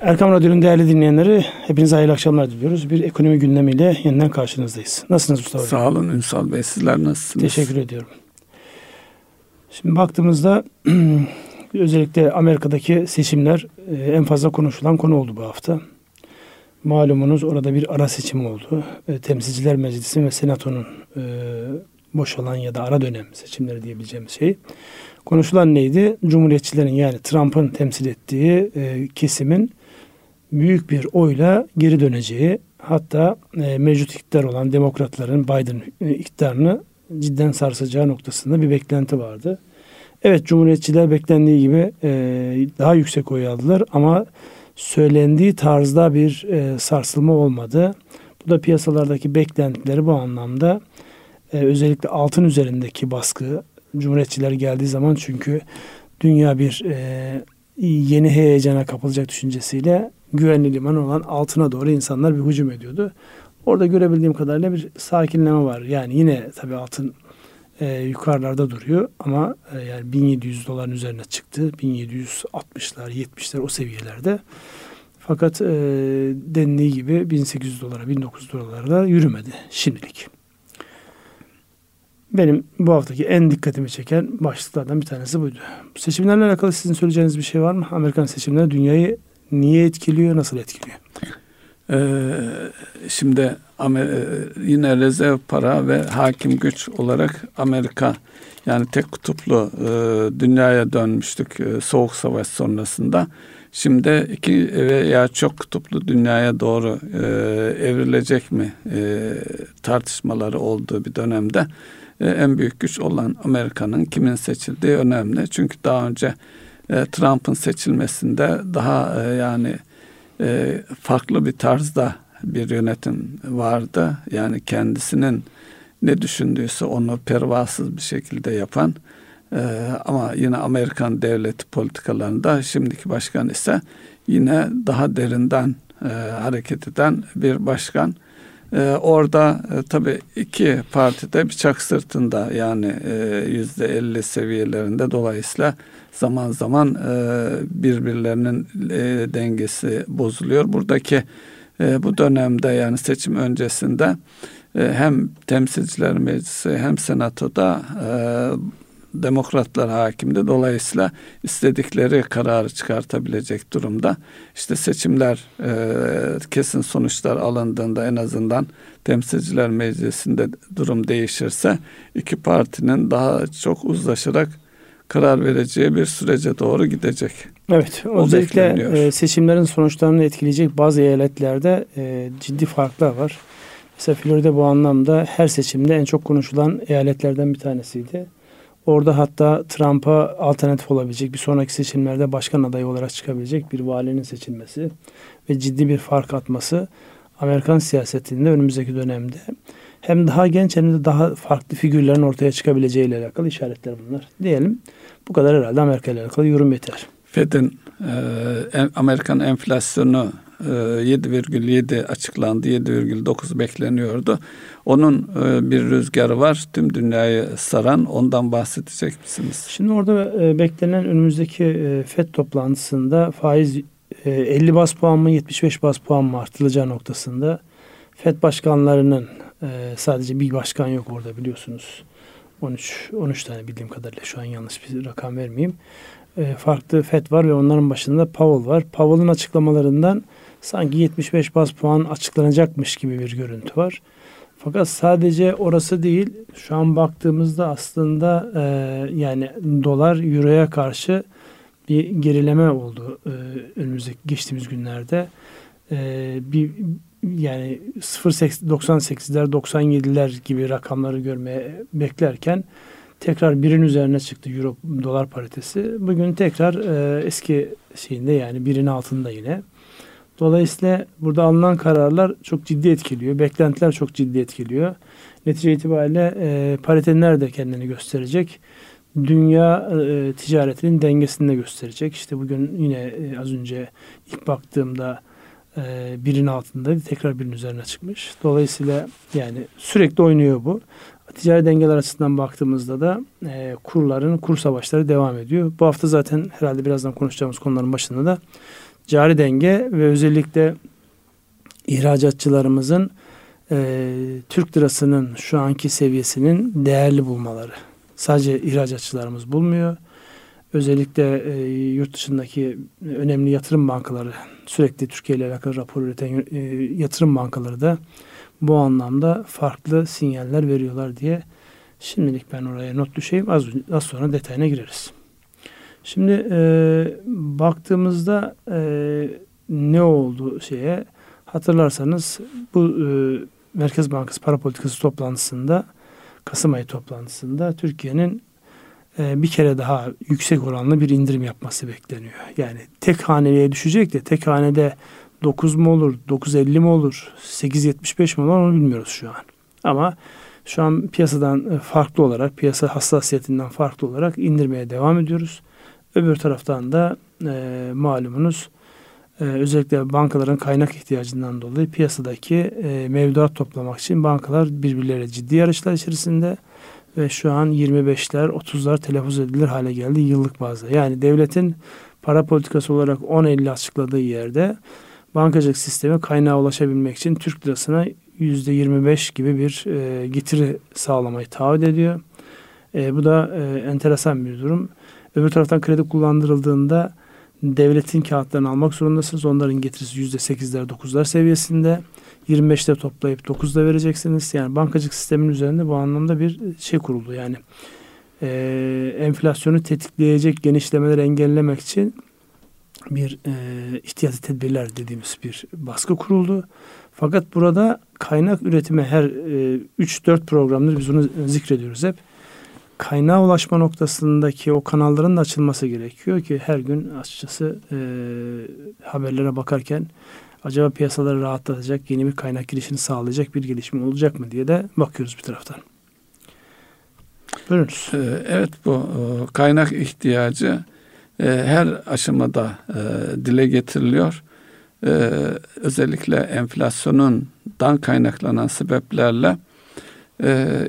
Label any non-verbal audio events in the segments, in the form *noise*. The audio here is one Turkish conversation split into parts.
Erkam Radyo'nun değerli dinleyenleri hepinize hayırlı akşamlar diliyoruz. Bir ekonomi gündemiyle yeniden karşınızdayız. Nasılsınız Mustafa Bey? Sağ olun Ünsal Bey. Sizler nasılsınız? Teşekkür ediyorum. Şimdi baktığımızda *clears throat* özellikle Amerika'daki seçimler e, en fazla konuşulan konu oldu bu hafta. Malumunuz orada bir ara seçim oldu. E, Temsilciler Meclisi ve Senato'nun e, boşalan ya da ara dönem seçimleri diyebileceğimiz şey. Konuşulan neydi? Cumhuriyetçilerin yani Trump'ın temsil ettiği kesimin büyük bir oyla geri döneceği hatta mevcut iktidar olan demokratların Biden iktidarını cidden sarsacağı noktasında bir beklenti vardı. Evet Cumhuriyetçiler beklendiği gibi e, daha yüksek oy aldılar ama söylendiği tarzda bir e, sarsılma olmadı. Bu da piyasalardaki beklentileri bu anlamda e, özellikle altın üzerindeki baskı Cumhuriyetçiler geldiği zaman çünkü dünya bir e, yeni heyecana kapılacak düşüncesiyle güvenli liman olan altına doğru insanlar bir hücum ediyordu. Orada görebildiğim kadarıyla bir sakinleme var. Yani yine tabii altın e, yukarılarda duruyor ama e, yani 1700 doların üzerine çıktı. 1760'lar, 70'ler o seviyelerde. Fakat e, dendiği gibi 1800 dolara, 1900 dolara yürümedi şimdilik. Benim bu haftaki en dikkatimi çeken başlıklardan bir tanesi buydu. Seçimlerle alakalı sizin söyleyeceğiniz bir şey var mı? Amerikan seçimleri dünyayı niye etkiliyor, nasıl etkiliyor? Ee, şimdi Amer e, yine rezerv para ve hakim güç olarak Amerika yani tek kutuplu e, dünyaya dönmüştük e, soğuk savaş sonrasında. Şimdi iki veya çok kutuplu dünyaya doğru e, evrilecek mi e, tartışmaları olduğu bir dönemde e, en büyük güç olan Amerika'nın kimin seçildiği önemli. Çünkü daha önce e, Trump'ın seçilmesinde daha e, yani e, farklı bir tarzda bir yönetim vardı. Yani kendisinin ne düşündüyse onu pervasız bir şekilde yapan e, ama yine Amerikan devleti politikalarında şimdiki başkan ise yine daha derinden e, hareket eden bir başkan. E, orada e, tabii iki parti de bıçak sırtında yani e, yüzde elli seviyelerinde dolayısıyla zaman zaman e, birbirlerinin e, dengesi bozuluyor. Buradaki e, bu dönemde yani seçim öncesinde e, hem temsilciler meclisi hem senatoda e, demokratlar hakimdi. Dolayısıyla istedikleri kararı çıkartabilecek durumda. İşte seçimler e, kesin sonuçlar alındığında en azından temsilciler meclisinde durum değişirse iki partinin daha çok uzlaşarak karar vereceği bir sürece doğru gidecek. Evet, o özellikle e, seçimlerin sonuçlarını etkileyecek bazı eyaletlerde e, ciddi farklar var. Mesela Florida bu anlamda her seçimde en çok konuşulan eyaletlerden bir tanesiydi. Orada hatta Trump'a alternatif olabilecek bir sonraki seçimlerde başkan adayı olarak çıkabilecek bir valinin seçilmesi ve ciddi bir fark atması Amerikan siyasetinde önümüzdeki dönemde hem daha genç hem de daha farklı figürlerin ortaya çıkabileceği ile alakalı işaretler bunlar. Diyelim bu kadar herhalde Amerika ile alakalı yorum yeter. Fed'in e, Amerikan enflasyonu 7,7 açıklandı. 7,9 bekleniyordu. Onun e, bir rüzgarı var. Tüm dünyayı saran. Ondan bahsedecek misiniz? Şimdi orada e, beklenen önümüzdeki e, Fed toplantısında faiz e, 50 bas puan mı 75 bas puan mı artılacağı noktasında Fed başkanlarının sadece bir başkan yok orada biliyorsunuz. 13 13 tane bildiğim kadarıyla şu an yanlış bir rakam vermeyeyim. Farklı FED var ve onların başında Powell var. Powell'ın açıklamalarından sanki 75 bas puan açıklanacakmış gibi bir görüntü var. Fakat sadece orası değil. Şu an baktığımızda aslında e, yani dolar euroya karşı bir gerileme oldu e, önümüzdeki geçtiğimiz günlerde. E, bir yani 0.98'ler 97'ler gibi rakamları görmeye beklerken tekrar birin üzerine çıktı euro dolar paritesi. Bugün tekrar e, eski şeyinde yani birin altında yine. Dolayısıyla burada alınan kararlar çok ciddi etkiliyor. Beklentiler çok ciddi etkiliyor. Netice itibariyle e, parite nerede kendini gösterecek? Dünya e, ticaretinin dengesini de gösterecek. İşte bugün yine e, az önce ilk baktığımda e, birin altındaydı. Tekrar birin üzerine çıkmış. Dolayısıyla yani sürekli oynuyor bu. Ticari dengeler açısından baktığımızda da e, kurların kur savaşları devam ediyor. Bu hafta zaten herhalde birazdan konuşacağımız konuların başında da cari denge ve özellikle ihracatçılarımızın e, Türk lirasının şu anki seviyesinin değerli bulmaları. Sadece ihracatçılarımız bulmuyor. Özellikle e, yurt dışındaki önemli yatırım bankaları sürekli Türkiye ile alakalı rapor üreten e, yatırım bankaları da bu anlamda farklı sinyaller veriyorlar diye şimdilik ben oraya not düşeyim. Az, az sonra detayına gireriz. Şimdi e, baktığımızda e, ne oldu şeye hatırlarsanız bu e, Merkez Bankası para politikası toplantısında Kasım ayı toplantısında Türkiye'nin e, bir kere daha yüksek oranlı bir indirim yapması bekleniyor. Yani tek haneliğe düşecek de tek hanede 9 mu olur, 9.50 mi olur, 8.75 mi olur onu bilmiyoruz şu an. Ama şu an piyasadan e, farklı olarak, piyasa hassasiyetinden farklı olarak indirmeye devam ediyoruz. Öbür taraftan da e, malumunuz e, özellikle bankaların kaynak ihtiyacından dolayı piyasadaki e, mevduat toplamak için bankalar birbirleriyle ciddi yarışlar içerisinde ve şu an 25'ler 30'lar telaffuz edilir hale geldi yıllık bazda. Yani devletin para politikası olarak 10.50 açıkladığı yerde bankacılık sistemi kaynağa ulaşabilmek için Türk lirasına %25 gibi bir e, getiri sağlamayı taahhüt ediyor. E, bu da e, enteresan bir durum. Öbür taraftan kredi kullandırıldığında devletin kağıtlarını almak zorundasınız. Onların getirisi %8'ler 9'lar seviyesinde. 25'te toplayıp 9'da vereceksiniz. Yani bankacılık sistemin üzerinde bu anlamda bir şey kuruldu. Yani e, enflasyonu tetikleyecek genişlemeleri engellemek için bir e, ihtiyati tedbirler dediğimiz bir baskı kuruldu. Fakat burada kaynak üretimi her e, 3-4 programdır biz bunu zikrediyoruz hep. Kaynağa ulaşma noktasındaki o kanalların da açılması gerekiyor ki her gün açıkçası e, haberlere bakarken acaba piyasaları rahatlatacak, yeni bir kaynak girişini sağlayacak bir gelişme olacak mı diye de bakıyoruz bir taraftan. Buyurunuz. Ee, evet bu e, kaynak ihtiyacı e, her aşamada e, dile getiriliyor. Özellikle enflasyonundan kaynaklanan sebeplerle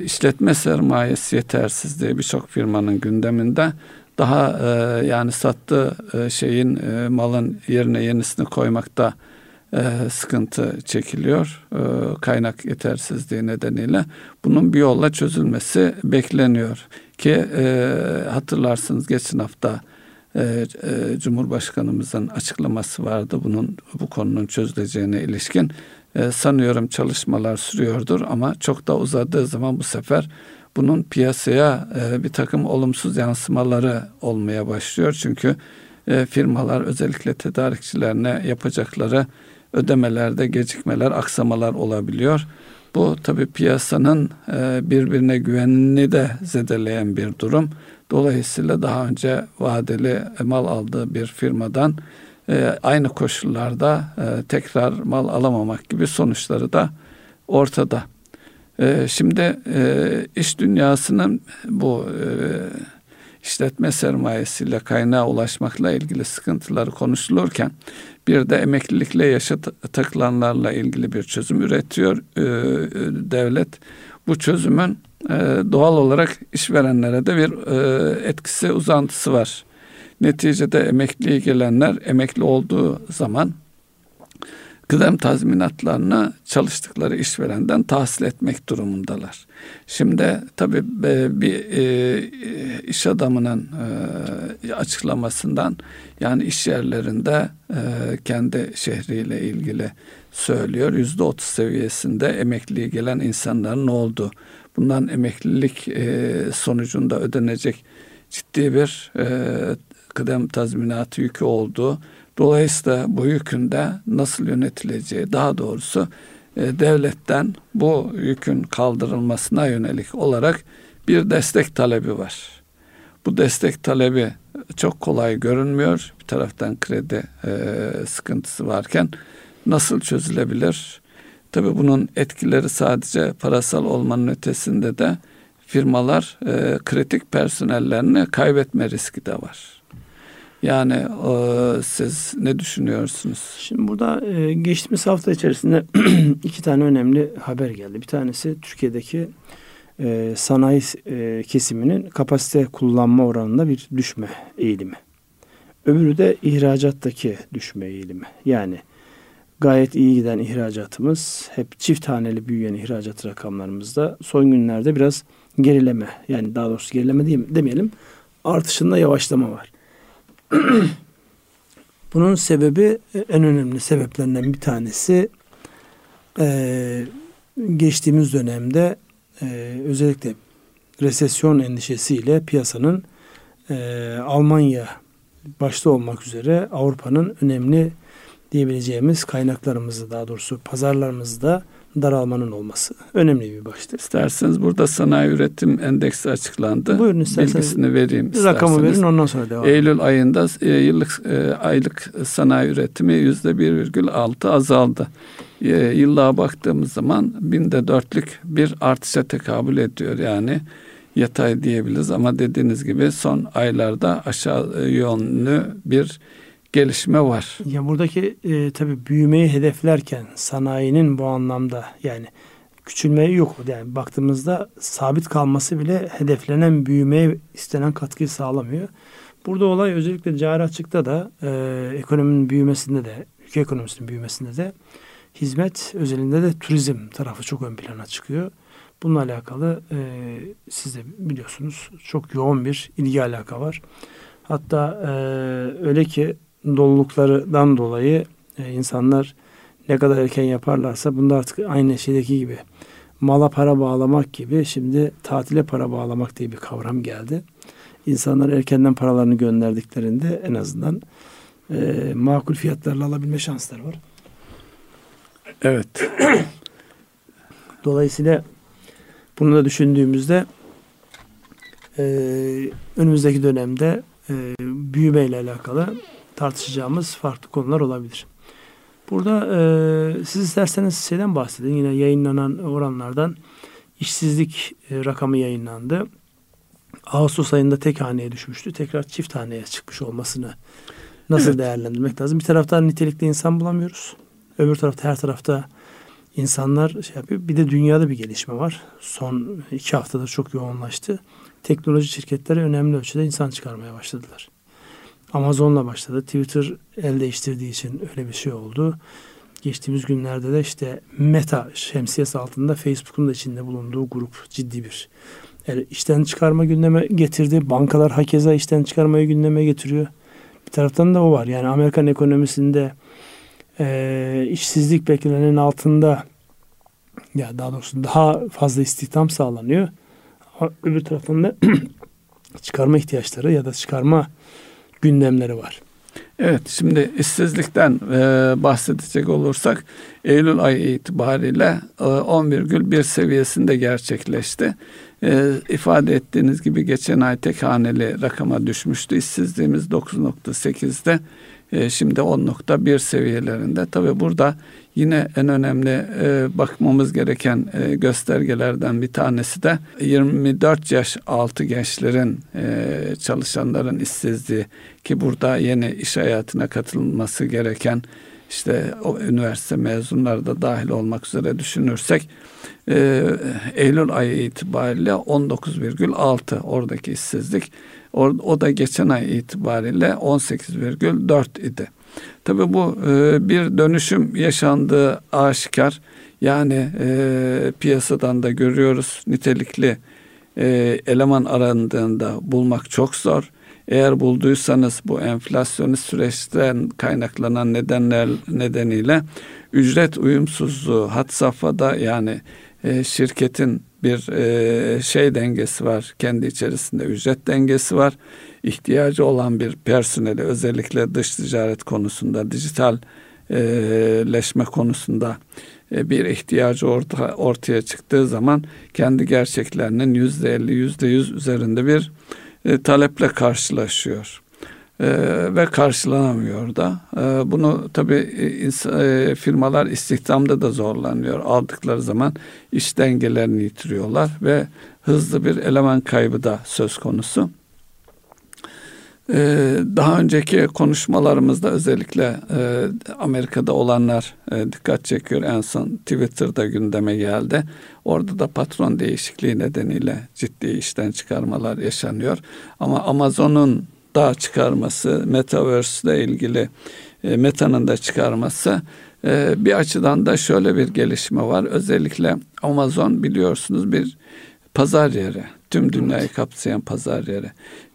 işletme sermayesi yetersizliği birçok firmanın gündeminde daha yani sattığı şeyin malın yerine yenisini koymakta e, sıkıntı çekiliyor e, kaynak yetersizliği nedeniyle. Bunun bir yolla çözülmesi bekleniyor ki e, hatırlarsınız geçen hafta e, e, Cumhurbaşkanımızın açıklaması vardı bunun bu konunun çözüleceğine ilişkin. E, sanıyorum çalışmalar sürüyordur ama çok da uzadığı zaman bu sefer bunun piyasaya e, bir takım olumsuz yansımaları olmaya başlıyor. Çünkü e, firmalar özellikle tedarikçilerine yapacakları ödemelerde gecikmeler, aksamalar olabiliyor. Bu tabi piyasanın e, birbirine güvenini de zedeleyen bir durum. Dolayısıyla daha önce vadeli mal aldığı bir firmadan e, aynı koşullarda e, tekrar mal alamamak gibi sonuçları da ortada. Şimdi iş dünyasının bu işletme sermayesiyle kaynağa ulaşmakla ilgili sıkıntıları konuşulurken bir de emeklilikle yaşa takılanlarla ilgili bir çözüm üretiyor e, devlet. Bu çözümün e, doğal olarak işverenlere de bir e, etkisi uzantısı var. Neticede emekliye gelenler emekli olduğu zaman kıdem tazminatlarını çalıştıkları işverenden tahsil etmek durumundalar. Şimdi tabii e, bir e, iş adamının e, açıklamasından yani iş yerlerinde kendi şehriyle ilgili söylüyor. Yüzde otuz seviyesinde emekliye gelen insanların oldu? Bundan emeklilik sonucunda ödenecek ciddi bir kıdem tazminatı yükü olduğu Dolayısıyla bu yükün de nasıl yönetileceği daha doğrusu e, devletten bu yükün kaldırılmasına yönelik olarak bir destek talebi var. Bu destek talebi çok kolay görünmüyor. Bir taraftan kredi e, sıkıntısı varken nasıl çözülebilir? Tabii bunun etkileri sadece parasal olmanın ötesinde de firmalar e, kritik personellerini kaybetme riski de var. Yani e, siz ne düşünüyorsunuz? Şimdi burada e, geçtiğimiz hafta içerisinde *clears throat* iki tane önemli haber geldi. Bir tanesi Türkiye'deki e, sanayi e, kesiminin kapasite kullanma oranında bir düşme eğilimi. Öbürü de ihracattaki düşme eğilimi. Yani gayet iyi giden ihracatımız hep çift haneli büyüyen ihracat rakamlarımızda son günlerde biraz gerileme yani daha doğrusu gerileme demeyelim artışında yavaşlama var. *clears throat* Bunun sebebi en önemli sebeplerinden bir tanesi e, geçtiğimiz dönemde e, özellikle resesyon endişesiyle piyasanın e, Almanya başta olmak üzere Avrupa'nın önemli diyebileceğimiz kaynaklarımızı daha doğrusu pazarlarımızda daralmanın olması önemli bir başlık. İsterseniz burada sanayi üretim endeksi açıklandı. Buyurun isterseniz. Bilgisini vereyim isterseniz. Rakamı verin ondan sonra devam Eylül ayında e, yıllık e, aylık sanayi üretimi yüzde 1,6 azaldı. E, yıllığa baktığımız zaman binde dörtlük bir artışa tekabül ediyor. Yani yatay diyebiliriz ama dediğiniz gibi son aylarda aşağı yönlü bir gelişme var. Ya buradaki e, tabii büyümeyi hedeflerken sanayinin bu anlamda yani küçülmeye yok. Yani baktığımızda sabit kalması bile hedeflenen büyümeye istenen katkıyı sağlamıyor. Burada olay özellikle cari açıkta da e, ekonominin büyümesinde de ülke ekonomisinin büyümesinde de hizmet özelinde de turizm tarafı çok ön plana çıkıyor. Bununla alakalı e, siz de biliyorsunuz çok yoğun bir ilgi alaka var. Hatta e, öyle ki doluluklarından dolayı e, insanlar ne kadar erken yaparlarsa bunda artık aynı şeydeki gibi mala para bağlamak gibi şimdi tatile para bağlamak diye bir kavram geldi. İnsanlar erkenden paralarını gönderdiklerinde en azından e, makul fiyatlarla alabilme şansları var. Evet. *clears throat* Dolayısıyla bunu da düşündüğümüzde e, önümüzdeki dönemde e, büyümeyle alakalı tartışacağımız farklı konular olabilir. Burada e, siz isterseniz şeyden bahsedin. Yine yayınlanan oranlardan işsizlik e, rakamı yayınlandı. Ağustos ayında tek haneye düşmüştü. Tekrar çift haneye çıkmış olmasını nasıl evet. değerlendirmek lazım? Bir taraftan nitelikli insan bulamıyoruz. Öbür tarafta her tarafta insanlar şey yapıyor. Bir de dünyada bir gelişme var. Son iki haftada çok yoğunlaştı. Teknoloji şirketleri önemli ölçüde insan çıkarmaya başladılar. Amazon'la başladı. Twitter el değiştirdiği için öyle bir şey oldu. Geçtiğimiz günlerde de işte Meta şemsiyesi altında Facebook'un da içinde bulunduğu grup ciddi bir yani işten çıkarma gündeme getirdi. Bankalar hakeza işten çıkarmayı gündeme getiriyor. Bir taraftan da o var. Yani Amerikan ekonomisinde e, işsizlik beklenenin altında ya daha doğrusu daha fazla istihdam sağlanıyor. Öbür taraftan da *clears throat* çıkarma ihtiyaçları ya da çıkarma gündemleri var. Evet şimdi işsizlikten e, bahsedecek olursak Eylül ayı itibariyle e, 11,1 seviyesinde gerçekleşti. E, ifade ettiğiniz gibi geçen ay tek haneli rakama düşmüştü. İşsizliğimiz 9.8'de e, şimdi 10.1 seviyelerinde. Tabi burada yine en önemli e, bakmamız gereken e, göstergelerden bir tanesi de 24 yaş altı gençlerin e, çalışanların işsizliği ki burada yeni iş hayatına katılması gereken işte o üniversite mezunları da dahil olmak üzere düşünürsek e, Eylül ayı itibariyle 19,6 oradaki işsizlik o, o da geçen ay itibariyle 18,4 idi. Tabi bu e, bir dönüşüm yaşandığı aşikar. Yani e, piyasadan da görüyoruz nitelikli e, eleman arandığında bulmak çok zor. Eğer bulduysanız bu enflasyonist süreçten kaynaklanan nedenler nedeniyle ücret uyumsuzluğu hat safhada yani e, şirketin bir e, şey dengesi var. Kendi içerisinde ücret dengesi var. İhtiyacı olan bir personeli özellikle dış ticaret konusunda, dijital e, leşme konusunda e, bir ihtiyacı orta, ortaya çıktığı zaman kendi gerçeklerinin yüzde elli, yüzde yüz üzerinde bir e, taleple karşılaşıyor e, ve karşılanamıyor da. E, bunu tabi e, e, firmalar istihdamda da zorlanıyor. Aldıkları zaman iş dengelerini yitiriyorlar ve hızlı bir eleman kaybı da söz konusu. Ee, daha önceki konuşmalarımızda özellikle e, Amerika'da olanlar e, dikkat çekiyor. En son Twitter'da gündeme geldi. Orada da patron değişikliği nedeniyle ciddi işten çıkarmalar yaşanıyor. Ama Amazon'un da çıkarması, Metaverse ile ilgili e, Meta'nın da çıkarması e, bir açıdan da şöyle bir gelişme var. Özellikle Amazon biliyorsunuz bir pazar yeri. Tüm dünyayı kapsayan pazar yeri.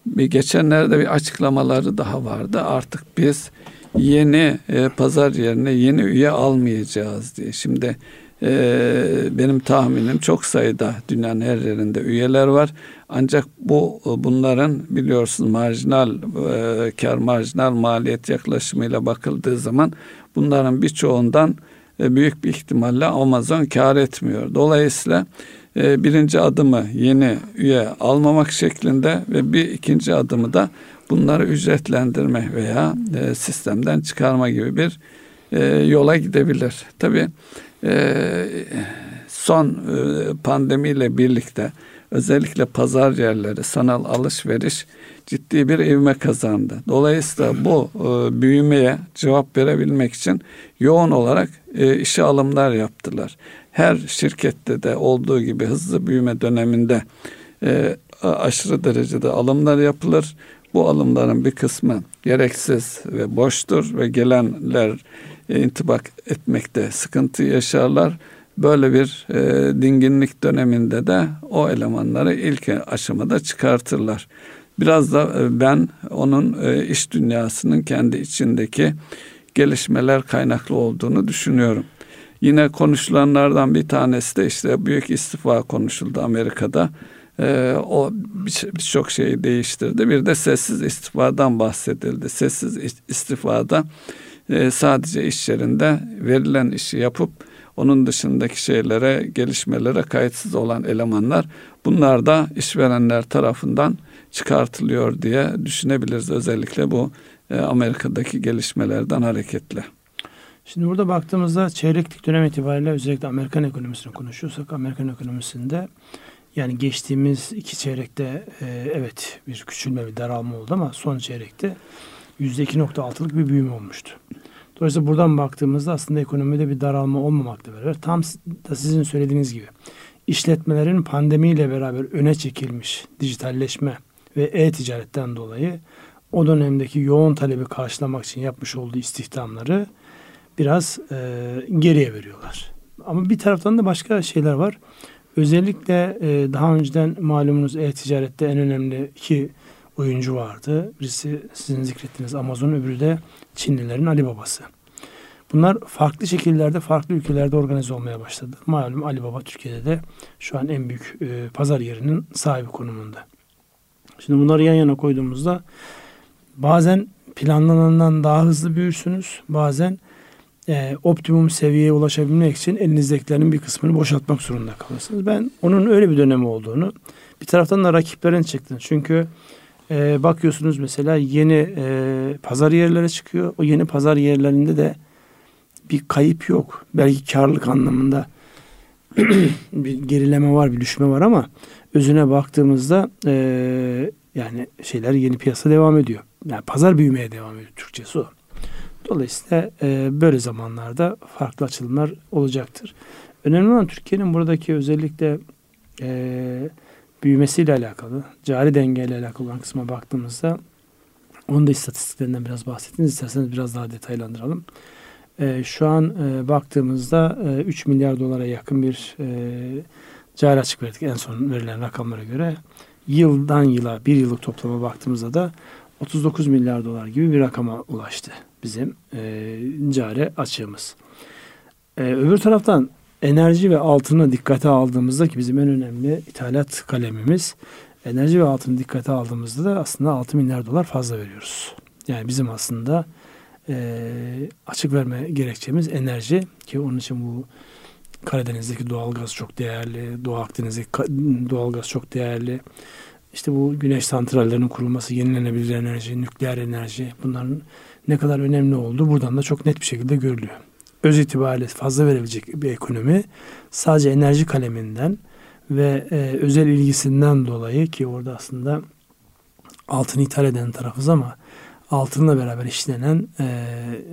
Bir geçenlerde bir açıklamaları daha vardı. Artık biz yeni e, pazar yerine yeni üye almayacağız diye. Şimdi e, benim tahminim çok sayıda dünyanın her yerinde üyeler var. Ancak bu bunların biliyorsunuz marjinal e, kar marjinal maliyet yaklaşımıyla bakıldığı zaman bunların birçoğundan e, büyük bir ihtimalle Amazon kar etmiyor. Dolayısıyla e, birinci adımı yeni üye almamak şeklinde ve bir ikinci adımı da bunları ücretlendirme veya e, sistemden çıkarma gibi bir e, yola gidebilir. Tabii e, son e, pandemiyle birlikte özellikle pazar yerleri, sanal alışveriş ciddi bir ivme kazandı. Dolayısıyla bu e, büyümeye cevap verebilmek için yoğun olarak e, işe alımlar yaptılar. Her şirkette de olduğu gibi hızlı büyüme döneminde e, aşırı derecede alımlar yapılır. Bu alımların bir kısmı gereksiz ve boştur ve gelenler intibak etmekte sıkıntı yaşarlar. Böyle bir e, dinginlik döneminde de o elemanları ilk aşamada çıkartırlar. Biraz da e, ben onun e, iş dünyasının kendi içindeki gelişmeler kaynaklı olduğunu düşünüyorum. Yine konuşulanlardan bir tanesi de işte büyük istifa konuşuldu Amerika'da. Ee, o birçok şeyi değiştirdi. Bir de sessiz istifadan bahsedildi. Sessiz istifada e, sadece iş yerinde verilen işi yapıp onun dışındaki şeylere, gelişmelere kayıtsız olan elemanlar bunlar da işverenler tarafından çıkartılıyor diye düşünebiliriz. Özellikle bu e, Amerika'daki gelişmelerden hareketle. Şimdi burada baktığımızda çeyreklik dönem itibariyle özellikle Amerikan ekonomisini konuşuyorsak Amerikan ekonomisinde yani geçtiğimiz iki çeyrekte e, evet bir küçülme bir daralma oldu ama son çeyrekte %2.6'lık bir büyüme olmuştu. Dolayısıyla buradan baktığımızda aslında ekonomide bir daralma olmamakla beraber tam da sizin söylediğiniz gibi işletmelerin pandemiyle beraber öne çekilmiş dijitalleşme ve e-ticaretten dolayı o dönemdeki yoğun talebi karşılamak için yapmış olduğu istihdamları biraz e, geriye veriyorlar. Ama bir taraftan da başka şeyler var. Özellikle e, daha önceden malumunuz e-ticarette en önemli iki oyuncu vardı. Birisi sizin zikrettiğiniz Amazon, öbürü de Çinlilerin Alibaba'sı. Bunlar farklı şekillerde, farklı ülkelerde organize olmaya başladı. Malum Alibaba Türkiye'de de şu an en büyük e, pazar yerinin sahibi konumunda. Şimdi bunları yan yana koyduğumuzda bazen planlanandan daha hızlı büyürsünüz. Bazen e, optimum seviyeye ulaşabilmek için elinizdekilerin bir kısmını boşaltmak zorunda kalırsınız. Ben onun öyle bir dönemi olduğunu bir taraftan da rakiplerin çıktı. Çünkü e, bakıyorsunuz mesela yeni e, pazar yerlere çıkıyor. O yeni pazar yerlerinde de bir kayıp yok. Belki karlılık anlamında *clears throat* bir gerileme var, bir düşme var ama özüne baktığımızda e, yani şeyler yeni piyasa devam ediyor. Yani pazar büyümeye devam ediyor Türkçesi o. Dolayısıyla e, böyle zamanlarda farklı açılımlar olacaktır. Önemli olan Türkiye'nin buradaki özellikle e, büyümesiyle alakalı, cari dengeyle alakalı olan kısma baktığımızda onun da istatistiklerinden biraz bahsettiniz. İsterseniz biraz daha detaylandıralım. E, şu an e, baktığımızda e, 3 milyar dolara yakın bir e, cari açık verdik en son verilen rakamlara göre. Yıldan yıla bir yıllık toplama baktığımızda da 39 milyar dolar gibi bir rakama ulaştı bizim e, cari açığımız. E, öbür taraftan enerji ve altını dikkate aldığımızda ki bizim en önemli ithalat kalemimiz enerji ve altını dikkate aldığımızda da aslında 6 milyar dolar fazla veriyoruz. Yani bizim aslında e, açık verme gerekçemiz enerji ki onun için bu Karadeniz'deki doğalgaz çok değerli, Doğu Akdeniz'deki doğalgaz çok değerli. İşte bu güneş santrallerinin kurulması, yenilenebilir enerji, nükleer enerji bunların ne kadar önemli olduğu buradan da çok net bir şekilde görülüyor. Öz itibariyle fazla verebilecek bir ekonomi sadece enerji kaleminden ve e, özel ilgisinden dolayı ki orada aslında altın ithal eden tarafız ama altınla beraber işlenen e,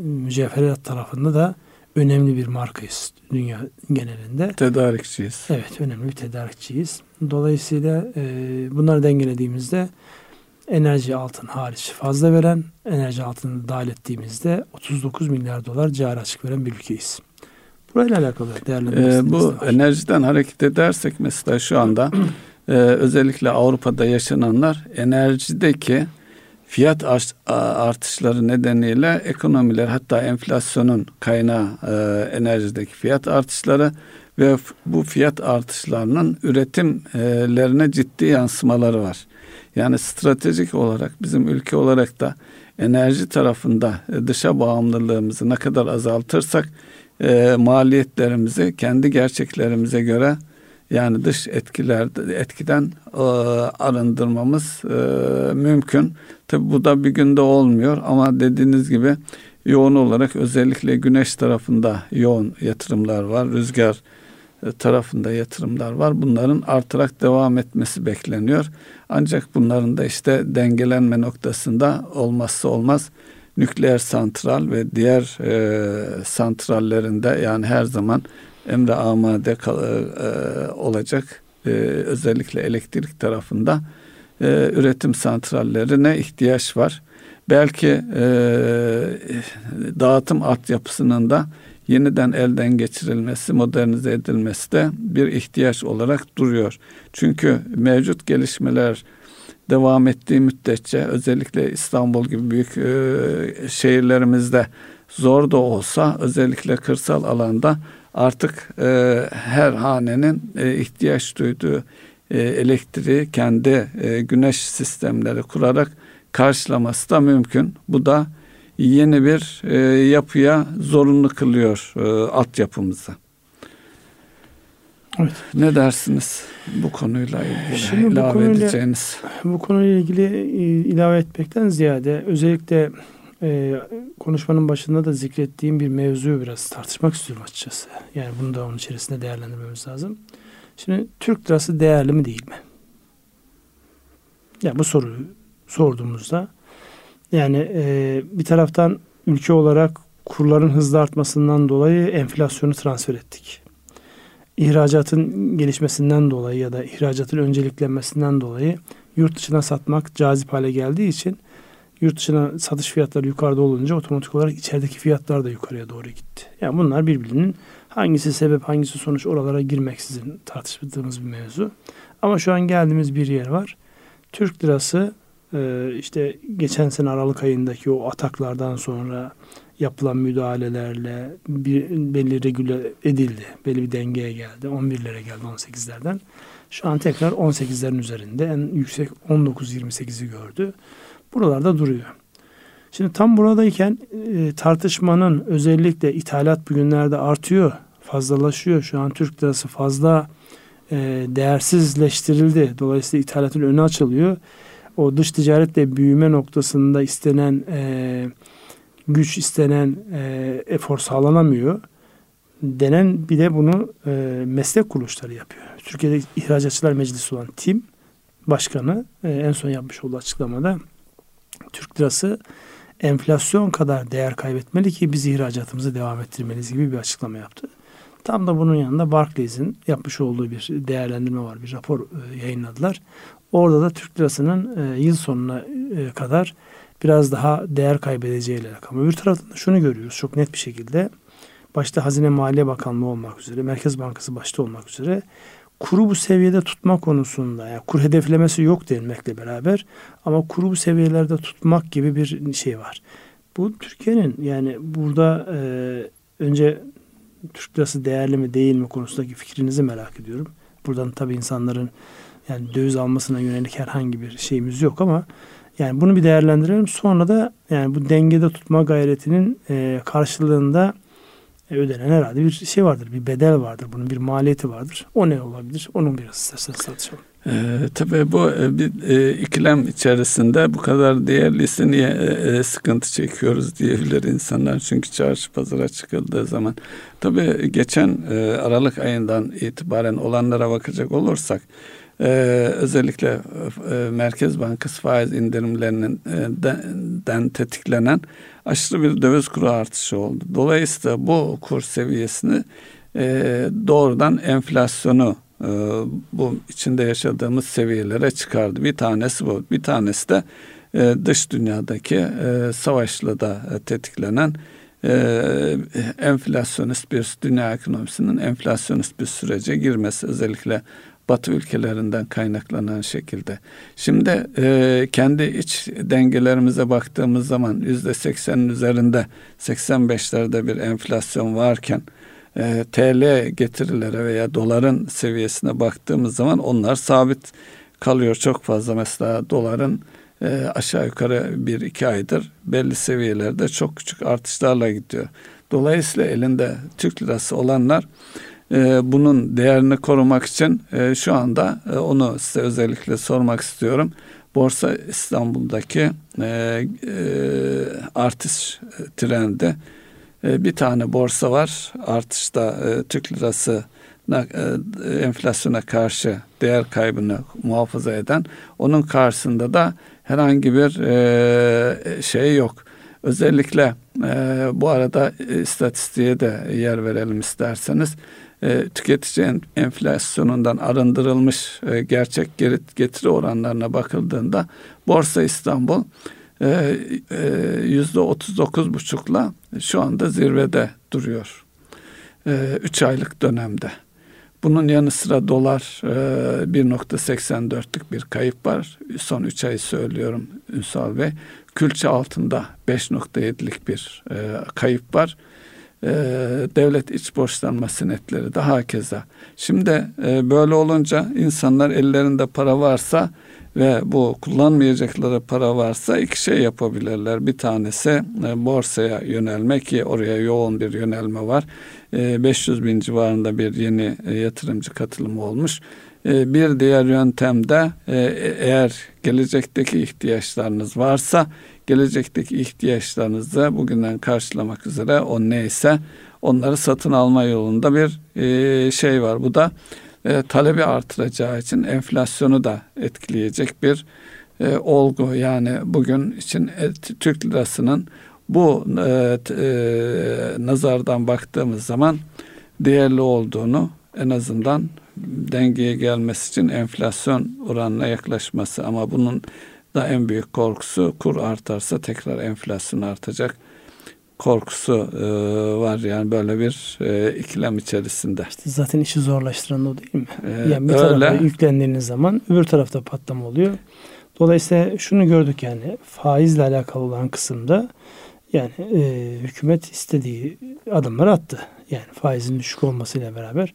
mücevherat tarafında da önemli bir markayız dünya genelinde. Tedarikçiyiz. Evet önemli bir tedarikçiyiz. Dolayısıyla e, bunları dengelediğimizde enerji altın hariç fazla veren, enerji altını dahil ettiğimizde 39 milyar dolar cari açık veren bir ülkeyiz. Burayla alakalı değerlendirmeniz ee, Bu var. enerjiden hareket edersek mesela şu anda *clears throat* e, özellikle Avrupa'da yaşananlar enerjideki fiyat artışları nedeniyle ekonomiler hatta enflasyonun kaynağı e, enerjideki fiyat artışları ve bu fiyat artışlarının üretimlerine ciddi yansımaları var. Yani stratejik olarak bizim ülke olarak da enerji tarafında e, dışa bağımlılığımızı ne kadar azaltırsak e, maliyetlerimizi kendi gerçeklerimize göre yani dış etkiler etkiden e, arındırmamız mümkün. Tabi bu da bir günde olmuyor ama dediğiniz gibi yoğun olarak özellikle güneş tarafında yoğun yatırımlar var. Rüzgar tarafında yatırımlar var. Bunların artarak devam etmesi bekleniyor. Ancak bunların da işte dengelenme noktasında olmazsa olmaz nükleer santral ve diğer e, santrallerinde yani her zaman emre amade kal, e, olacak e, özellikle elektrik tarafında e, üretim santrallerine ihtiyaç var. Belki e, dağıtım altyapısının da yeniden elden geçirilmesi, modernize edilmesi de bir ihtiyaç olarak duruyor. Çünkü mevcut gelişmeler devam ettiği müddetçe özellikle İstanbul gibi büyük e, şehirlerimizde zor da olsa özellikle kırsal alanda artık e, her hanenin e, ihtiyaç duyduğu e, elektriği kendi e, güneş sistemleri kurarak karşılaması da mümkün. Bu da yeni bir e, yapıya zorunlu kılıyor e, altyapımızı. Evet. Ne dersiniz bu konuyla ilgili Şimdi ilave bu konuyla, edeceğiniz? Bu konuyla ilgili e, ilave etmekten ziyade özellikle e, konuşmanın başında da zikrettiğim bir mevzuyu biraz tartışmak istiyorum açıkçası. Yani bunu da onun içerisinde değerlendirmemiz lazım. Şimdi Türk lirası değerli mi değil mi? Yani bu soruyu sorduğumuzda yani e, bir taraftan ülke olarak kurların hızlı artmasından dolayı enflasyonu transfer ettik. İhracatın gelişmesinden dolayı ya da ihracatın önceliklenmesinden dolayı yurt dışına satmak cazip hale geldiği için yurt dışına satış fiyatları yukarıda olunca otomatik olarak içerideki fiyatlar da yukarıya doğru gitti. Yani bunlar birbirinin hangisi sebep hangisi sonuç oralara girmeksizin tartıştığımız bir mevzu. Ama şu an geldiğimiz bir yer var. Türk lirası işte geçen sene Aralık ayındaki o ataklardan sonra yapılan müdahalelerle bir, belli regüle edildi. Belli bir dengeye geldi. 11'lere geldi 18'lerden. Şu an tekrar 18'lerin üzerinde en yüksek 19-28'i gördü buralarda duruyor. Şimdi tam buradayken e, tartışmanın özellikle ithalat bugünlerde artıyor, fazlalaşıyor. Şu an Türk lirası fazla e, değersizleştirildi. Dolayısıyla ithalatın önü açılıyor. O dış ticaretle büyüme noktasında istenen e, güç istenen e, efor sağlanamıyor. Denen bir de bunu e, meslek kuruluşları yapıyor. Türkiye'de İhracatçılar Meclisi olan TİM Başkanı e, en son yapmış olduğu açıklamada Türk lirası enflasyon kadar değer kaybetmeli ki biz ihracatımızı devam ettirmeliyiz gibi bir açıklama yaptı. Tam da bunun yanında Barclays'in yapmış olduğu bir değerlendirme var. Bir rapor e, yayınladılar. Orada da Türk lirasının e, yıl sonuna e, kadar biraz daha değer kaybedeceğiyle alakalı. Öbür taraftan şunu görüyoruz çok net bir şekilde. Başta Hazine Maliye Bakanlığı olmak üzere, Merkez Bankası başta olmak üzere kuru bu seviyede tutma konusunda yani kur hedeflemesi yok denmekle beraber ama kuru bu seviyelerde tutmak gibi bir şey var. Bu Türkiye'nin yani burada e, önce Türk lirası değerli mi değil mi konusundaki fikrinizi merak ediyorum. Buradan tabii insanların yani döviz almasına yönelik herhangi bir şeyimiz yok ama yani bunu bir değerlendirelim. Sonra da yani bu dengede tutma gayretinin e, karşılığında e, ödenen herhalde bir şey vardır. Bir bedel vardır. Bunun bir maliyeti vardır. O ne olabilir? Onun biraz isterseniz tartışalım. Ee, tabii bu e, bir e, ikilem içerisinde bu kadar değerliyse niye e, e, sıkıntı çekiyoruz diyebilir insanlar. Çünkü çarşı pazara çıkıldığı zaman. Tabii geçen e, Aralık ayından itibaren olanlara bakacak olursak e, özellikle e, Merkez Bankası faiz indirimlerinin e, de, den tetiklenen aşırı bir döviz kuru artışı oldu. Dolayısıyla bu kur seviyesini e, doğrudan enflasyonu e, bu içinde yaşadığımız seviyelere çıkardı. Bir tanesi bu. Bir tanesi de e, dış dünyadaki e, savaşla da e, tetiklenen e, enflasyonist bir dünya ekonomisinin enflasyonist bir sürece girmesi özellikle Batı ülkelerinden kaynaklanan şekilde. Şimdi e, kendi iç dengelerimize baktığımız zaman yüzde seksenin üzerinde 85'lerde bir enflasyon varken e, TL getirilere veya doların seviyesine baktığımız zaman onlar sabit kalıyor çok fazla. Mesela doların e, aşağı yukarı bir iki aydır belli seviyelerde çok küçük artışlarla gidiyor. Dolayısıyla elinde Türk lirası olanlar e, bunun değerini korumak için e, şu anda e, onu size özellikle sormak istiyorum. Borsa İstanbul'daki e, e, artış trendi bir tane borsa var. Artışta Türk lirası enflasyona karşı değer kaybını muhafaza eden onun karşısında da herhangi bir şey yok. Özellikle bu arada istatistiğe de yer verelim isterseniz. E, tüketici enflasyonundan arındırılmış e, gerçek getiri oranlarına bakıldığında Borsa İstanbul e, yüzde otuz dokuz buçukla şu anda zirvede duruyor. Üç aylık dönemde. Bunun yanı sıra dolar 1.84'lük bir kayıp var. Son üç ay söylüyorum Ünsal Bey. Külçe altında 5.7'lik bir kayıp var e, devlet iç borçlanma senetleri daha keza. Şimdi e, böyle olunca insanlar ellerinde para varsa ve bu kullanmayacakları para varsa iki şey yapabilirler. Bir tanesi e, borsaya yönelmek ki oraya yoğun bir yönelme var. E, 500 bin civarında bir yeni e, yatırımcı katılımı olmuş. E, bir diğer yöntem de e, eğer gelecekteki ihtiyaçlarınız varsa gelecekteki ihtiyaçlarınızı bugünden karşılamak üzere o neyse onları satın alma yolunda bir e, şey var. Bu da e, talebi artıracağı için enflasyonu da etkileyecek bir e, olgu. Yani bugün için Türk lirasının bu nazardan baktığımız zaman değerli olduğunu en azından dengeye gelmesi için enflasyon oranına yaklaşması ama bunun da en büyük korkusu kur artarsa tekrar enflasyon artacak korkusu e, var yani böyle bir e, ikilem içerisinde. İşte zaten işi zorlaştıran o değil mi? E, yani bir öyle. tarafa yüklendiğiniz zaman öbür tarafta patlama oluyor. Dolayısıyla şunu gördük yani faizle alakalı olan kısımda yani e, hükümet istediği adımları attı. Yani faizin düşük olmasıyla beraber.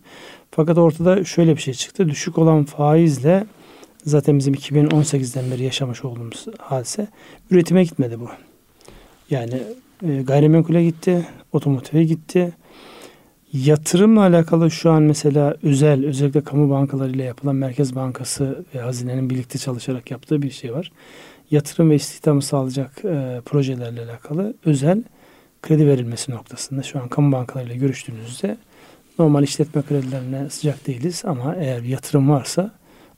Fakat ortada şöyle bir şey çıktı. Düşük olan faizle zaten bizim 2018'den beri yaşamış olduğumuz hadise üretime gitmedi bu. Yani e, gayrimenkule gitti, otomotive gitti. Yatırımla alakalı şu an mesela özel, özellikle kamu bankalarıyla yapılan Merkez Bankası ve Hazine'nin birlikte çalışarak yaptığı bir şey var. Yatırım ve istihdamı sağlayacak e, projelerle alakalı özel kredi verilmesi noktasında şu an kamu bankalarıyla görüştüğünüzde normal işletme kredilerine sıcak değiliz ama eğer bir yatırım varsa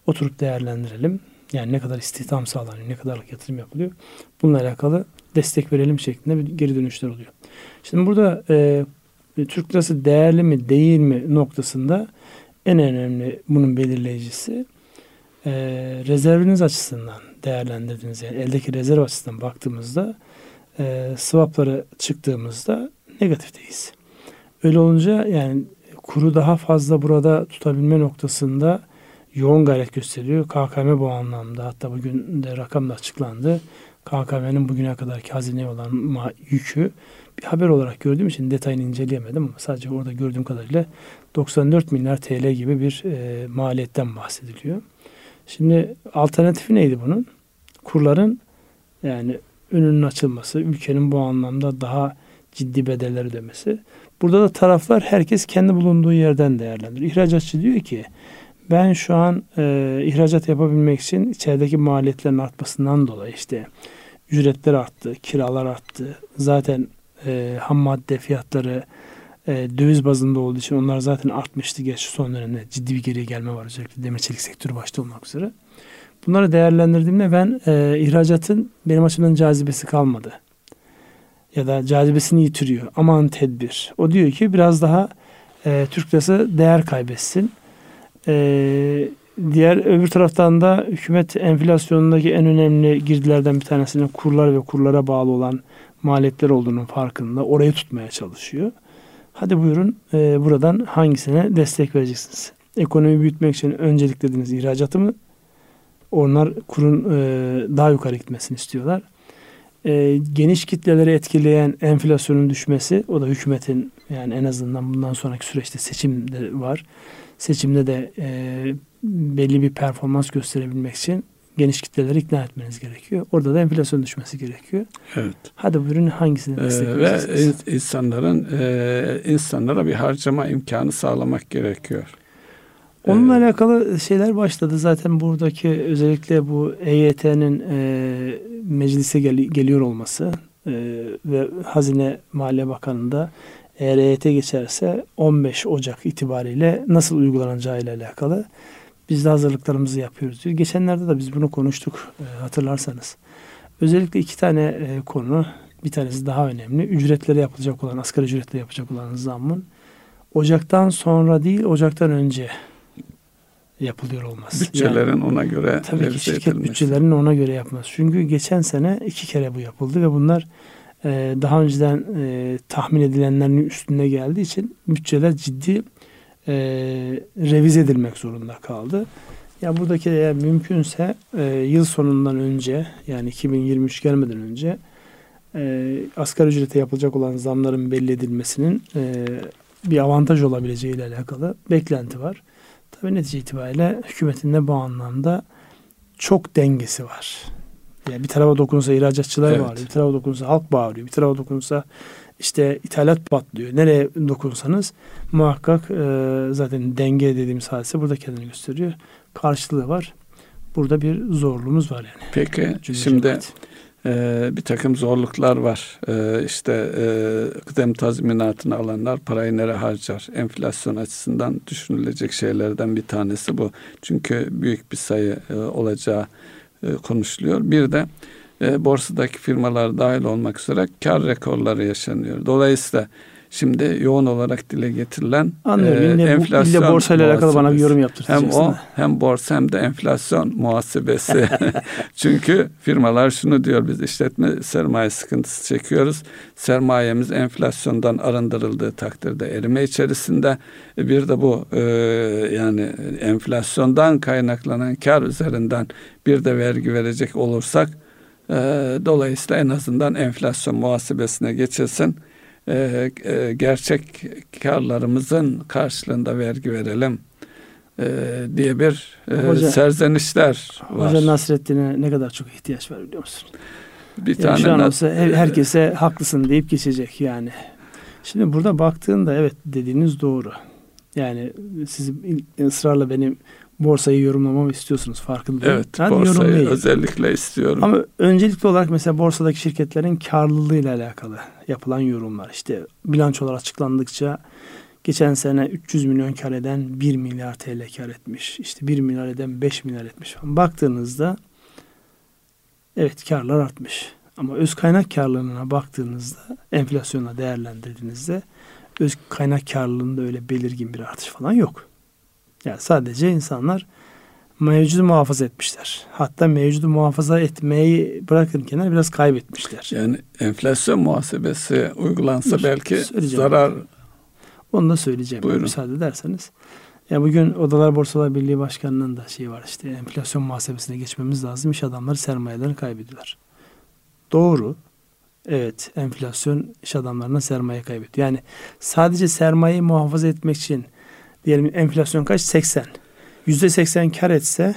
oturup değerlendirelim. Yani ne kadar istihdam sağlanıyor, ne kadarlık yatırım yapılıyor. Bununla alakalı destek verelim şeklinde bir geri dönüşler oluyor. Şimdi burada e, Türk lirası değerli mi değil mi noktasında en önemli bunun belirleyicisi e, rezerviniz açısından değerlendirdiğiniz yani eldeki rezerv açısından baktığımızda e, swaplara çıktığımızda negatifteyiz. Öyle olunca yani kuru daha fazla burada tutabilme noktasında yoğun gayret gösteriyor. KKM bu anlamda hatta bugün de rakam da açıklandı. KKM'nin bugüne kadarki hazineye olan yükü bir haber olarak gördüğüm için detayını inceleyemedim ama sadece orada gördüğüm kadarıyla 94 milyar TL gibi bir e, maliyetten bahsediliyor. Şimdi alternatifi neydi bunun? Kurların yani önünün açılması, ülkenin bu anlamda daha ciddi bedeller ödemesi. Burada da taraflar herkes kendi bulunduğu yerden değerlendiriyor. İhracatçı diyor ki ben şu an e, ihracat yapabilmek için içerideki maliyetlerin artmasından dolayı işte ücretler arttı, kiralar arttı. Zaten e, ham madde fiyatları e, döviz bazında olduğu için onlar zaten artmıştı. Geç son dönemde ciddi bir geriye gelme var özellikle demir çelik sektörü başta olmak üzere. Bunları değerlendirdiğimde ben e, ihracatın benim açımdan cazibesi kalmadı. Ya da cazibesini yitiriyor. Aman tedbir. O diyor ki biraz daha e, Türk lirası değer kaybetsin. Ee, diğer öbür taraftan da hükümet enflasyonundaki en önemli girdilerden bir tanesinin kurlar ve kurlara bağlı olan maliyetler olduğunun farkında. Orayı tutmaya çalışıyor. Hadi buyurun e, buradan hangisine destek vereceksiniz? Ekonomi büyütmek için önceliklediğiniz ihracatı mı? Onlar kurun e, daha yukarı gitmesini istiyorlar. E, geniş kitleleri etkileyen enflasyonun düşmesi o da hükümetin yani en azından bundan sonraki süreçte seçimde var. Seçimde de e, belli bir performans gösterebilmek için geniş kitleleri ikna etmeniz gerekiyor. Orada da enflasyon düşmesi gerekiyor. Evet. Hadi buyurun hangisini destekleyeceksiniz? Ee, ve insanların e, insanlara bir harcama imkanı sağlamak gerekiyor. Onunla ee, alakalı şeyler başladı. Zaten buradaki özellikle bu EYT'nin e, meclise gel- geliyor olması e, ve Hazine Maliye Bakanı'nda eğer EYT geçerse 15 Ocak itibariyle nasıl uygulanacağı ile alakalı biz de hazırlıklarımızı yapıyoruz diyor. Geçenlerde de biz bunu konuştuk e, hatırlarsanız. Özellikle iki tane e, konu. Bir tanesi daha önemli. Ücretlere yapılacak olan, asgari ücretle yapacak olan zammın Ocaktan sonra değil, Ocaktan önce yapılıyor olması. Bütçelerin yani, ona göre tabii ki şirket edilmesi. bütçelerinin ona göre yapması. Çünkü geçen sene iki kere bu yapıldı ve bunlar e, daha önceden e, tahmin edilenlerin üstünde geldiği için bütçeler ciddi e, revize edilmek zorunda kaldı. Ya buradaki eğer mümkünse e, yıl sonundan önce yani 2023 gelmeden önce e, asgari ücrete yapılacak olan zamların belli edilmesinin e, bir avantaj olabileceği ile alakalı beklenti var. Tabii netice itibariyle hükümetin de bu anlamda çok dengesi var. Yani bir tarafa dokunsa ihracatçılar evet. bağırıyor, bir tarafa dokunsa halk bağırıyor, bir tarafa dokunsa işte ithalat patlıyor. Nereye dokunsanız muhakkak e, zaten denge dediğimiz hadise burada kendini gösteriyor. Karşılığı var. Burada bir zorluğumuz var yani. Peki Cümle şimdi e, bir takım zorluklar var. E, işte e, kıdem tazminatını alanlar parayı nereye harcar? Enflasyon açısından düşünülecek şeylerden bir tanesi bu. Çünkü büyük bir sayı e, olacağı e, konuşuluyor. Bir de e, borsadaki firmalar dahil olmak üzere kar rekorları yaşanıyor. Dolayısıyla şimdi yoğun olarak dile getirilen Anlıyorum. E, enflasyon ille borsa ile alakalı bana bir yorum yaptıracaksın. Hem o hem borsa hem de enflasyon muhasebesi. *laughs* Çünkü firmalar şunu diyor biz işletme sermaye sıkıntısı çekiyoruz. Sermayemiz enflasyondan arındırıldığı takdirde erime içerisinde. E, bir de bu e, yani enflasyondan kaynaklanan kar üzerinden bir de vergi verecek olursak e, dolayısıyla en azından enflasyon muhasebesine geçilsin e, e, gerçek karlarımızın karşılığında vergi verelim e, diye bir e, Hoca, serzenişler var. Hoca Nasreddin'e ne kadar çok ihtiyaç var biliyor musun? Bir yani tane şu an olsa herkese haklısın deyip geçecek yani. Şimdi burada baktığında evet dediğiniz doğru. Yani siz ısrarla benim borsayı yorumlamamı istiyorsunuz farkındayım. Evet Hadi borsayı özellikle istiyorum. Ama öncelikli olarak mesela borsadaki şirketlerin karlılığıyla alakalı yapılan yorumlar. İşte bilançolar açıklandıkça geçen sene 300 milyon kar eden 1 milyar TL kar etmiş. İşte 1 milyar eden 5 milyar etmiş. Baktığınızda evet karlar artmış. Ama öz kaynak karlılığına baktığınızda enflasyonla değerlendirdiğinizde öz kaynak karlılığında öyle belirgin bir artış falan yok. Yani sadece insanlar mevcudu muhafaza etmişler. Hatta mevcudu muhafaza etmeyi bırakın kenara biraz kaybetmişler. Yani enflasyon muhasebesi uygulansa Dur, belki zarar... Onu da söyleyeceğim. Buyurun. Müsaade ederseniz. Ya bugün Odalar Borsalar Birliği Başkanı'nın da şeyi var işte enflasyon muhasebesine geçmemiz lazım. İş adamları sermayelerini kaybediyorlar. Doğru. Evet enflasyon iş adamlarına sermaye kaybediyor. Yani sadece sermayeyi muhafaza etmek için diyelim enflasyon kaç? 80. Yüzde 80 kar etse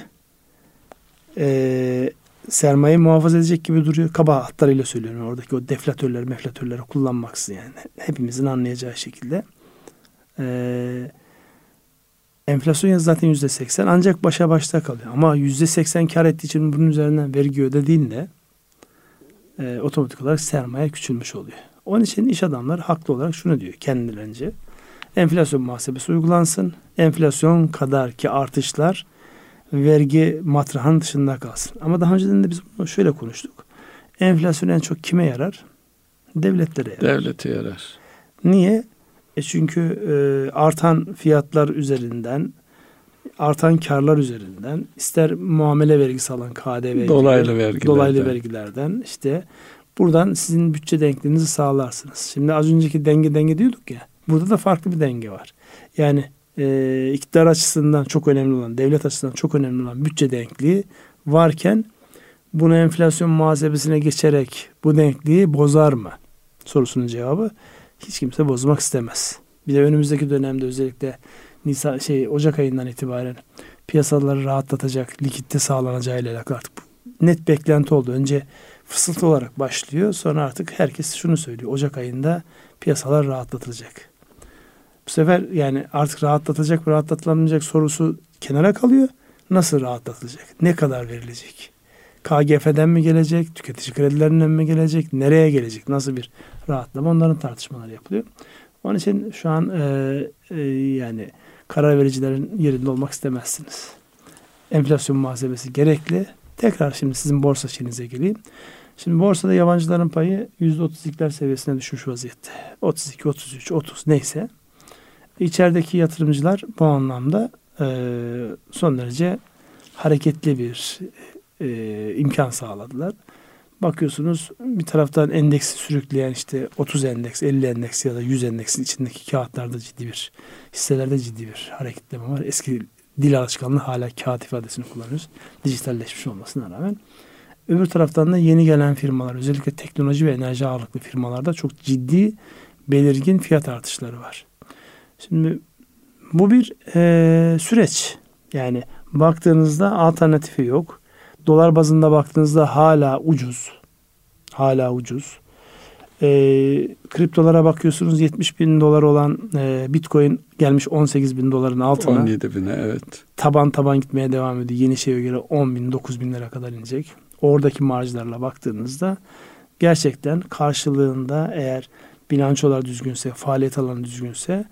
e, sermaye muhafaza edecek gibi duruyor. Kaba hatlarıyla söylüyorum. Oradaki o deflatörleri, meflatörleri kullanmaksızın yani. Hepimizin anlayacağı şekilde. E, enflasyon zaten yüzde 80 ancak başa başta kalıyor. Ama yüzde 80 kar ettiği için bunun üzerinden vergi ödediğinde e, otomatik olarak sermaye küçülmüş oluyor. Onun için iş adamları haklı olarak şunu diyor kendilerince enflasyon muhasebesi uygulansın. Enflasyon kadar ki artışlar vergi matrahının dışında kalsın. Ama daha önceden de biz bunu şöyle konuştuk. Enflasyon en çok kime yarar? Devletlere yarar. Devlete yarar. Niye? E çünkü e, artan fiyatlar üzerinden artan karlar üzerinden ister muamele vergisi alan KDV dolaylı vergilerden. dolaylı vergilerden işte buradan sizin bütçe denkliğinizi sağlarsınız. Şimdi az önceki denge denge diyorduk ya. Burada da farklı bir denge var. Yani e, iktidar açısından çok önemli olan, devlet açısından çok önemli olan bütçe denkliği varken bunu enflasyon muhasebesine geçerek bu denkliği bozar mı? Sorusunun cevabı hiç kimse bozmak istemez. Bir de önümüzdeki dönemde özellikle Nisan şey Ocak ayından itibaren piyasaları rahatlatacak likitte sağlanacağı ile alakalı artık net beklenti oldu. Önce fısıltı olarak başlıyor. Sonra artık herkes şunu söylüyor. Ocak ayında piyasalar rahatlatılacak. Bu sefer yani artık rahatlatacak rahatlatılamayacak sorusu kenara kalıyor. Nasıl rahatlatılacak? Ne kadar verilecek? KGF'den mi gelecek? Tüketici kredilerinden mi gelecek? Nereye gelecek? Nasıl bir rahatlama? Onların tartışmaları yapılıyor. Onun için şu an e, e, yani karar vericilerin yerinde olmak istemezsiniz. Enflasyon muhasebesi gerekli. Tekrar şimdi sizin borsa şeyinize geleyim. Şimdi borsada yabancıların payı %32'ler seviyesine düşmüş vaziyette. 32, 33, 30 neyse. İçerideki yatırımcılar bu anlamda e, son derece hareketli bir e, imkan sağladılar. Bakıyorsunuz bir taraftan endeksi sürükleyen işte 30 endeks, 50 endeks ya da 100 endeksin içindeki kağıtlarda ciddi bir hisselerde ciddi bir hareketleme var. Eski dil alışkanlığı hala kağıt ifadesini kullanıyoruz. Dijitalleşmiş olmasına rağmen. Öbür taraftan da yeni gelen firmalar özellikle teknoloji ve enerji ağırlıklı firmalarda çok ciddi belirgin fiyat artışları var. Şimdi bu bir e, süreç. Yani baktığınızda alternatifi yok. Dolar bazında baktığınızda hala ucuz. Hala ucuz. E, kriptolara bakıyorsunuz 70 bin dolar olan e, Bitcoin gelmiş 18 bin doların altına. 17 bine evet. Taban taban gitmeye devam ediyor. Yeni şeye göre 10 bin 9 bin lira kadar inecek. Oradaki marjlarla baktığınızda gerçekten karşılığında eğer bilançolar düzgünse, faaliyet alanı düzgünse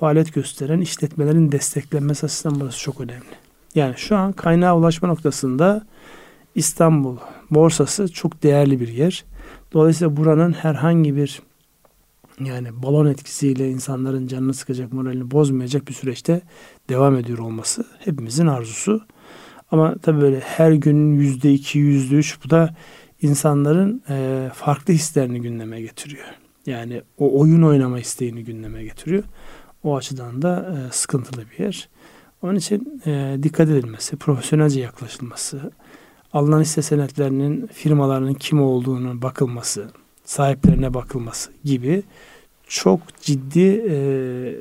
faaliyet gösteren işletmelerin desteklenmesi açısından burası çok önemli. Yani şu an kaynağa ulaşma noktasında İstanbul borsası çok değerli bir yer. Dolayısıyla buranın herhangi bir yani balon etkisiyle insanların canını sıkacak, moralini bozmayacak bir süreçte devam ediyor olması hepimizin arzusu. Ama tabii böyle her gün yüzde iki, yüzde üç bu da insanların e, farklı hislerini gündeme getiriyor. Yani o oyun oynama isteğini gündeme getiriyor. O açıdan da e, sıkıntılı bir yer. Onun için e, dikkat edilmesi, profesyonelce yaklaşılması, alınan hisse senetlerinin firmalarının kim olduğunu bakılması, sahiplerine bakılması gibi çok ciddi e,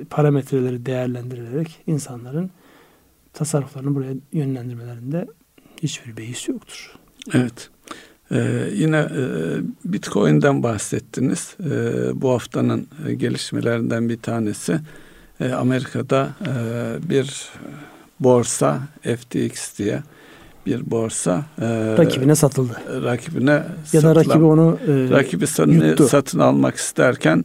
parametreleri değerlendirilerek insanların tasarruflarını buraya yönlendirmelerinde hiçbir beis yoktur. Evet. Ee, yine e, Bitcoin'den bahsettiniz. E, bu haftanın gelişmelerinden bir tanesi e, Amerika'da e, bir borsa FTX diye bir borsa e, rakibine satıldı. Rakibine ya satılan, da rakibi onu e, rakibi satın, satın almak isterken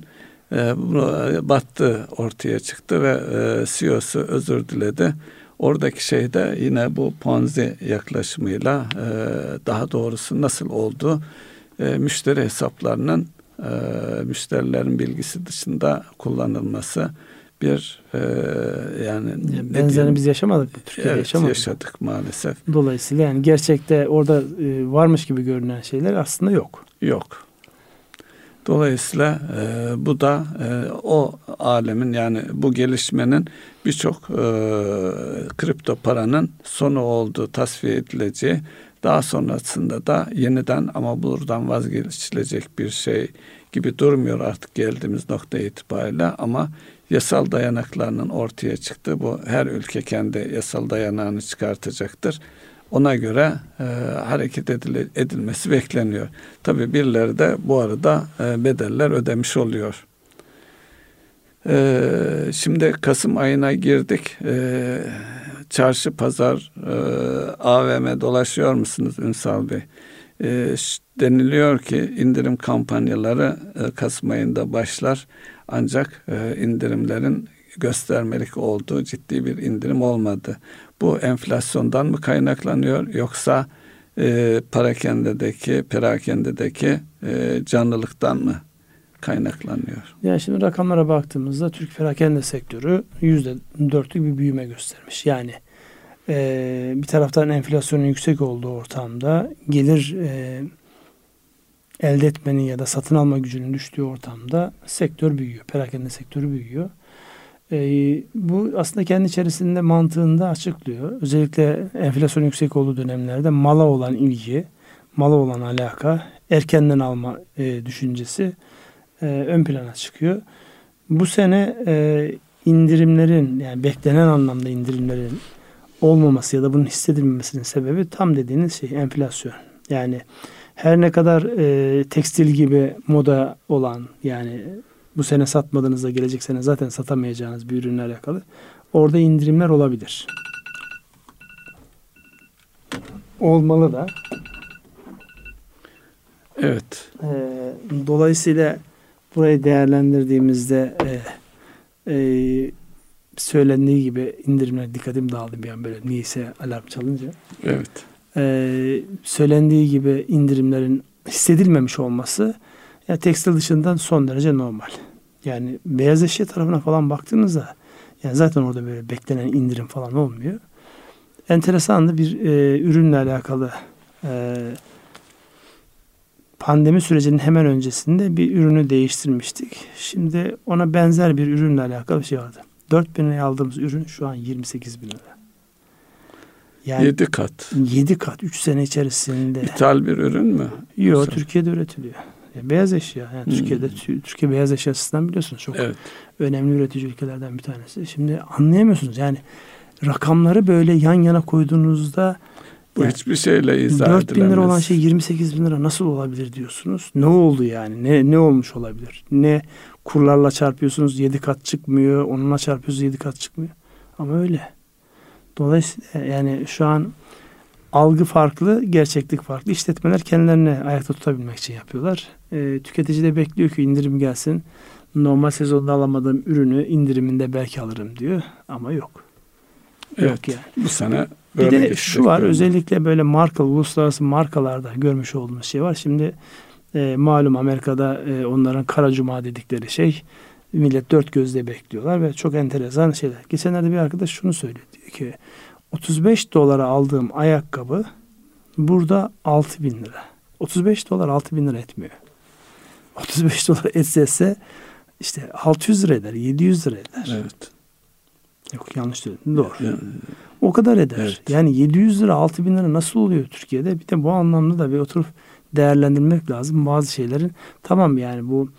e, bunu battı ortaya çıktı ve e, CEO'su özür diledi. Oradaki şey de yine bu Ponzi yaklaşımıyla e, daha doğrusu nasıl oldu? E, müşteri hesaplarının e, müşterilerin bilgisi dışında kullanılması bir e, yani benzerini biz yaşamadık Türkiye'de evet, yaşamadık. yaşadık maalesef. Dolayısıyla yani gerçekte orada e, varmış gibi görünen şeyler aslında yok. Yok. Dolayısıyla e, bu da e, o alemin yani bu gelişmenin birçok e, kripto paranın sonu olduğu tasfiye edileceği daha sonrasında da yeniden ama buradan vazgeçilecek bir şey gibi durmuyor artık geldiğimiz nokta itibariyle ama yasal dayanaklarının ortaya çıktı. Bu her ülke kendi yasal dayanağını çıkartacaktır. Ona göre e, hareket edile, edilmesi bekleniyor. Tabi birileri de bu arada e, bedeller ödemiş oluyor. E, şimdi Kasım ayına girdik. E, çarşı, pazar, e, AVM dolaşıyor musunuz Ünsal Bey? E, deniliyor ki indirim kampanyaları e, Kasım ayında başlar. Ancak e, indirimlerin göstermelik olduğu ciddi bir indirim olmadı. Bu enflasyondan mı kaynaklanıyor yoksa e, parakendedeki, perakendedeki e, canlılıktan mı kaynaklanıyor? Yani şimdi rakamlara baktığımızda Türk perakende sektörü yüzde dörtlük bir büyüme göstermiş. Yani e, bir taraftan enflasyonun yüksek olduğu ortamda gelir e, elde etmenin ya da satın alma gücünün düştüğü ortamda sektör büyüyor. Perakende sektörü büyüyor. E, bu aslında kendi içerisinde mantığında açıklıyor. Özellikle enflasyon yüksek olduğu dönemlerde mala olan ilgi, mala olan alaka, erkenden alma e, düşüncesi e, ön plana çıkıyor. Bu sene e, indirimlerin yani beklenen anlamda indirimlerin olmaması ya da bunun hissedilmemesinin sebebi tam dediğiniz şey enflasyon. Yani her ne kadar e, tekstil gibi moda olan yani bu sene satmadığınızda gelecek sene zaten satamayacağınız bir ürünle alakalı orada indirimler olabilir. Olmalı da. Evet. E, dolayısıyla burayı değerlendirdiğimizde e, e, söylendiği gibi indirimler dikkatim dağıldı bir an böyle niyeyse alarm çalınca. Evet. Ee, söylendiği gibi indirimlerin hissedilmemiş olması ya tekstil dışından son derece normal. Yani beyaz eşya tarafına falan baktığınızda yani zaten orada böyle beklenen indirim falan olmuyor. Enteresan da bir e, ürünle alakalı e, pandemi sürecinin hemen öncesinde bir ürünü değiştirmiştik. Şimdi ona benzer bir ürünle alakalı bir şey vardı. 4 bin liraya aldığımız ürün şu an 28 bin lira. Yani 7 kat. 7 kat 3 sene içerisinde. İthal bir ürün mü? Yok Türkiye'de üretiliyor. Yani beyaz eşya. Yani hmm. Türkiye'de Türkiye beyaz eşyasından biliyorsunuz çok evet. önemli üretici ülkelerden bir tanesi. Şimdi anlayamıyorsunuz yani rakamları böyle yan yana koyduğunuzda bu yani, hiçbir şeyle izah 4 bin lira olan şey 28 bin lira nasıl olabilir diyorsunuz. Ne oldu yani? Ne ne olmuş olabilir? Ne kurlarla çarpıyorsunuz 7 kat çıkmıyor. Onunla çarpıyorsunuz 7 kat çıkmıyor. Ama öyle. Dolayısıyla yani şu an algı farklı, gerçeklik farklı. İşletmeler kendilerini ayakta tutabilmek için yapıyorlar. E, tüketici de bekliyor ki indirim gelsin. Normal sezonda alamadığım ürünü indiriminde belki alırım diyor. Ama yok. Evet. Yok yani. Bu sene bir de şu var görünüm. özellikle böyle marka uluslararası markalarda görmüş olduğumuz şey var. Şimdi e, malum Amerika'da e, onların kara cuma dedikleri şey millet dört gözle bekliyorlar ve çok enteresan şeyler. Geçenlerde bir arkadaş şunu söyledi. Ki 35 dolara aldığım ayakkabı burada 6 bin lira. 35 dolar 6 bin lira etmiyor. 35 dolar etse işte 600 lira eder, 700 lira eder. Evet. Yok yanlış söyledim. Doğru. Yani, o kadar eder. Evet. Yani 700 lira 6 bin lira nasıl oluyor Türkiye'de? Bir de bu anlamda da bir oturup değerlendirmek lazım. Bazı şeylerin tamam yani bu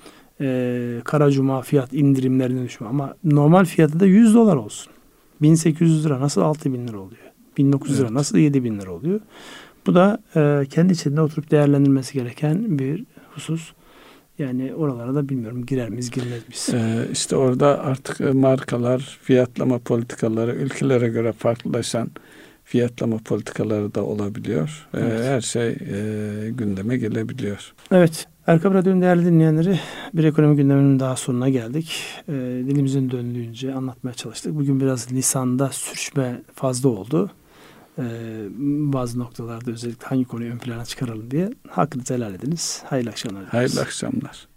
e, kara cuma fiyat indirimlerine düşme ama normal fiyatı da 100 dolar olsun. 1800 lira nasıl 6000 lira oluyor? 1900 evet. lira nasıl 7000 lira oluyor? Bu da e, kendi içinde oturup değerlendirilmesi gereken bir husus. Yani oralara da bilmiyorum girer miyiz girmez miyiz? Ee, işte orada artık e, markalar, fiyatlama politikaları ülkelere göre farklılaşan fiyatlama politikaları da olabiliyor. Ee, evet. Ee, her şey e, gündeme gelebiliyor. Evet. Erkam Radyo'nun değerli dinleyenleri bir ekonomi gündeminin daha sonuna geldik. E, dilimizin döndüğünce anlatmaya çalıştık. Bugün biraz lisanda sürçme fazla oldu. E, bazı noktalarda özellikle hangi konuyu ön plana çıkaralım diye hakkınızı helal ediniz. Hayırlı akşamlar. Hayırlı akşamlar.